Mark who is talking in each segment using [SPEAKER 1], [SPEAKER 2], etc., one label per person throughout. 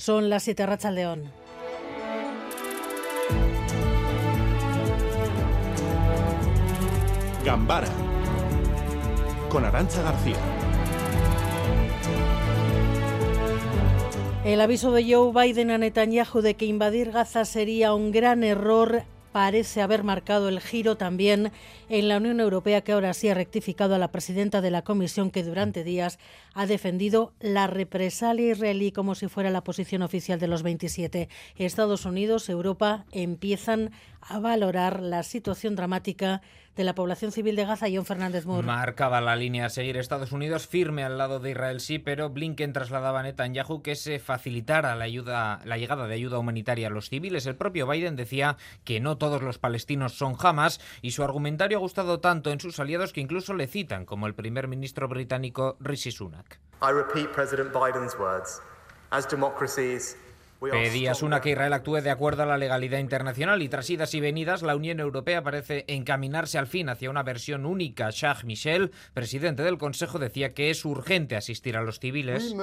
[SPEAKER 1] Son las 7 Racha León.
[SPEAKER 2] Gambara con Arancha García.
[SPEAKER 1] El aviso de Joe Biden a Netanyahu de que invadir Gaza sería un gran error parece haber marcado el giro también en la Unión Europea, que ahora sí ha rectificado a la presidenta de la Comisión, que durante días ha defendido la represalia israelí como si fuera la posición oficial de los 27. Estados Unidos, Europa empiezan a valorar la situación dramática de la población civil de Gaza, John Fernández Moore.
[SPEAKER 3] Marcaba la línea a seguir Estados Unidos firme al lado de Israel, sí, pero Blinken trasladaba a Netanyahu que se facilitara la, ayuda, la llegada de ayuda humanitaria a los civiles. El propio Biden decía que no todos los palestinos son Hamas y su argumentario ha gustado tanto en sus aliados que incluso le citan, como el primer ministro británico Rishi Sunak.
[SPEAKER 4] I repeat President Biden's words. As democracies,
[SPEAKER 3] Pedía una que Israel actúe de acuerdo a la legalidad internacional y tras idas y venidas la Unión Europea parece encaminarse al fin hacia una versión única. Charles Michel, presidente del Consejo, decía que es urgente asistir a los civiles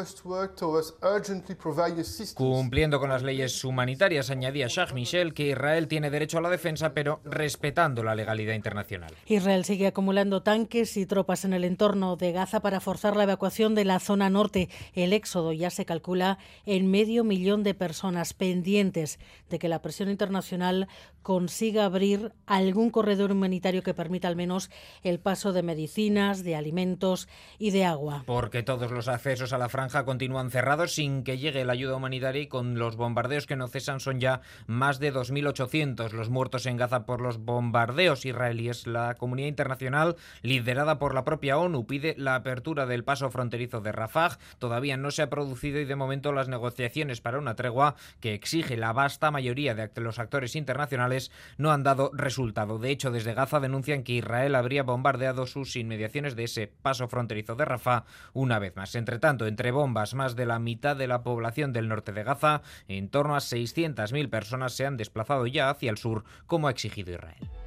[SPEAKER 3] cumpliendo con las leyes humanitarias. Añadía Charles Michel que Israel tiene derecho a la defensa pero respetando la legalidad internacional.
[SPEAKER 1] Israel sigue acumulando tanques y tropas en el entorno de Gaza para forzar la evacuación de la zona norte. El éxodo ya se calcula en medio millón de personas personas pendientes de que la presión internacional consiga abrir algún corredor humanitario que permita al menos el paso de medicinas, de alimentos y de agua.
[SPEAKER 3] Porque todos los accesos a la franja continúan cerrados sin que llegue la ayuda humanitaria y con los bombardeos que no cesan son ya más de 2.800 los muertos en Gaza por los bombardeos israelíes. La comunidad internacional, liderada por la propia ONU, pide la apertura del paso fronterizo de Rafah. Todavía no se ha producido y de momento las negociaciones para una tregua que exige la vasta mayoría de los actores internacionales no han dado resultado. De hecho, desde Gaza denuncian que Israel habría bombardeado sus inmediaciones de ese paso fronterizo de Rafah una vez más. Entre tanto, entre bombas, más de la mitad de la población del norte de Gaza, en torno a 600.000 personas se han desplazado ya hacia el sur, como ha exigido Israel.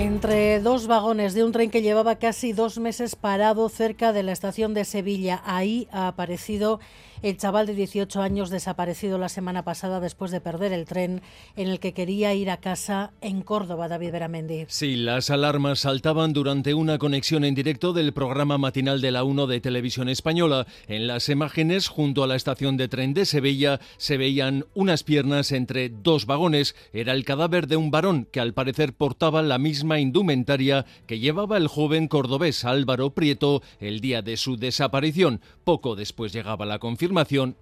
[SPEAKER 1] Entre dos vagones de un tren que llevaba casi dos meses parado cerca de la estación de Sevilla, ahí ha aparecido el chaval de 18 años desaparecido la semana pasada después de perder el tren en el que quería ir a casa en Córdoba, David Beramendi.
[SPEAKER 5] Sí, las alarmas saltaban durante una conexión en directo del programa matinal de la 1 de Televisión Española. En las imágenes, junto a la estación de tren de Sevilla, se veían unas piernas entre dos vagones. Era el cadáver de un varón que al parecer portaba la misma indumentaria que llevaba el joven cordobés Álvaro Prieto el día de su desaparición. Poco después llegaba la confirmación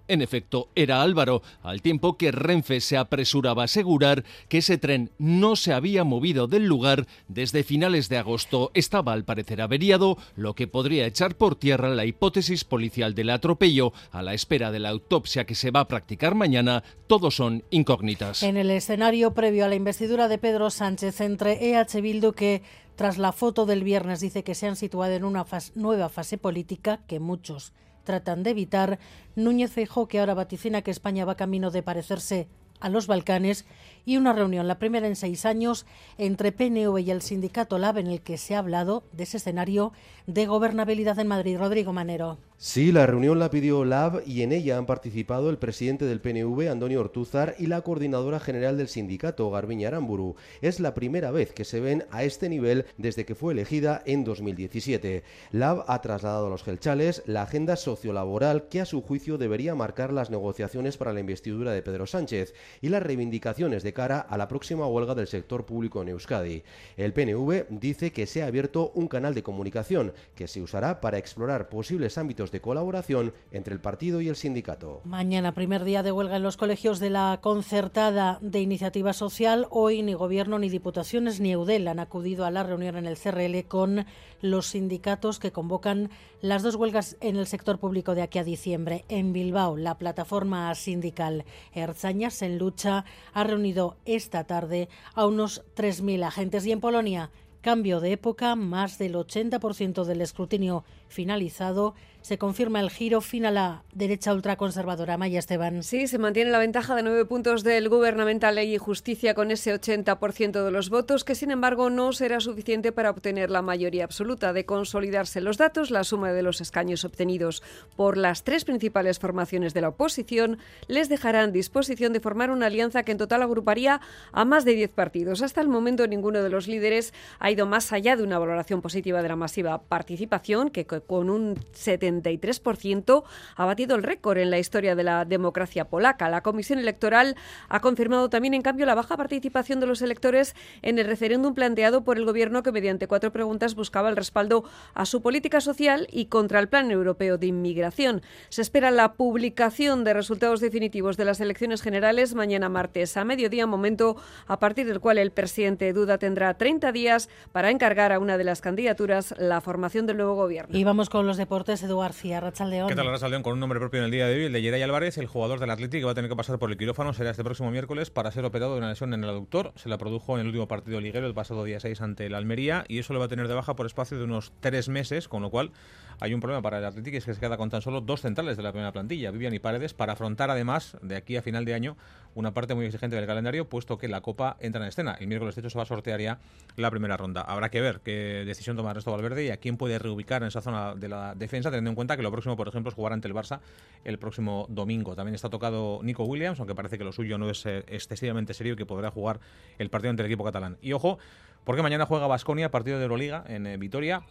[SPEAKER 5] en efecto, era Álvaro, al tiempo que Renfe se apresuraba a asegurar que ese tren no se había movido del lugar desde finales de agosto. Estaba al parecer averiado, lo que podría echar por tierra la hipótesis policial del atropello. A la espera de la autopsia que se va a practicar mañana, todos son incógnitas.
[SPEAKER 1] En el escenario previo a la investidura de Pedro Sánchez entre EH Bildu que tras la foto del viernes dice que se han situado en una nueva fase política que muchos tratan de evitar. Núñez Feijóo, que ahora vaticina que España va camino de parecerse a los Balcanes y una reunión, la primera en seis años, entre PNV y el sindicato LAB en el que se ha hablado de ese escenario de gobernabilidad en Madrid. Rodrigo Manero.
[SPEAKER 6] Sí, la reunión la pidió LAB y en ella han participado el presidente del PNV, Antonio Ortúzar, y la coordinadora general del sindicato, Garbiña Aramburu. Es la primera vez que se ven a este nivel desde que fue elegida en 2017. LAB ha trasladado a los gelchales la agenda sociolaboral que a su juicio debería marcar las negociaciones para la investidura de Pedro Sánchez y las reivindicaciones de cara a la próxima huelga del sector público en Euskadi. El PNV dice que se ha abierto un canal de comunicación que se usará para explorar posibles ámbitos de colaboración entre el partido y el sindicato.
[SPEAKER 1] Mañana, primer día de huelga en los colegios de la concertada de iniciativa social. Hoy ni gobierno, ni diputaciones, ni EUDEL han acudido a la reunión en el CRL con los sindicatos que convocan las dos huelgas en el sector público de aquí a diciembre. En Bilbao, la plataforma sindical Erzañas en lucha ha reunido esta tarde a unos 3.000 agentes. Y en Polonia cambio de época, más del 80% del escrutinio finalizado se confirma el giro final a derecha ultraconservadora. Maya Esteban.
[SPEAKER 7] Sí, se mantiene la ventaja de nueve puntos del gubernamental Ley y Justicia con ese 80% de los votos, que sin embargo no será suficiente para obtener la mayoría absoluta. De consolidarse los datos, la suma de los escaños obtenidos por las tres principales formaciones de la oposición les dejará en disposición de formar una alianza que en total agruparía a más de diez partidos. Hasta el momento ninguno de los líderes ha ido más allá de una valoración positiva de la masiva participación, que con un 70 73%, ha batido el récord en la historia de la democracia polaca. La Comisión Electoral ha confirmado también, en cambio, la baja participación de los electores en el referéndum planteado por el Gobierno que, mediante cuatro preguntas, buscaba el respaldo a su política social y contra el Plan Europeo de Inmigración. Se espera la publicación de resultados definitivos de las elecciones generales mañana martes a mediodía, momento a partir del cual el presidente Duda tendrá 30 días para encargar a una de las candidaturas la formación del nuevo gobierno.
[SPEAKER 1] Y vamos con los deportes, Eduardo. García, Rachaldeón.
[SPEAKER 8] ¿Qué tal, Rachaldeón? Con un nombre propio en el día de hoy, el de Yeray Álvarez, el jugador del Atlético que va a tener que pasar por el quirófano, será este próximo miércoles para ser operado de una lesión en el aductor. Se la produjo en el último partido liguero el pasado día 6 ante el Almería y eso le va a tener de baja por espacio de unos tres meses, con lo cual hay un problema para el Atlético es que se queda con tan solo dos centrales de la primera plantilla, Vivian y Paredes, para afrontar además de aquí a final de año una parte muy exigente del calendario, puesto que la Copa entra en escena. El miércoles, de hecho, se va a sortear ya la primera ronda. Habrá que ver qué decisión toma Ernesto Valverde y a quién puede reubicar en esa zona de la defensa, teniendo en cuenta que lo próximo, por ejemplo, es jugar ante el Barça el próximo domingo. También está tocado Nico Williams, aunque parece que lo suyo no es eh, excesivamente serio y que podrá jugar el partido ante el equipo catalán. Y ojo, porque mañana juega Basconia, partido de Euroliga en eh, Vitoria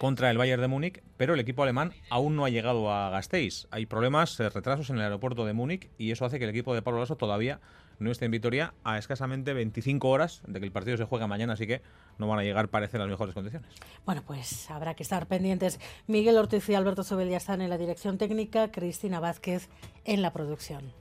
[SPEAKER 8] contra el Bayern de Múnich, pero el equipo alemán aún no ha llegado a Gasteiz. Hay problemas, eh, retrasos en el aeropuerto de Múnich y eso hace que el equipo de Pablo Lasso todavía no esté en Vitoria a escasamente 25 horas de que el partido se juega mañana, así que no van a llegar, parece, las mejores condiciones.
[SPEAKER 1] Bueno, pues habrá que estar pendientes. Miguel Ortiz y Alberto Sobel ya están en la dirección técnica, Cristina Vázquez en la producción.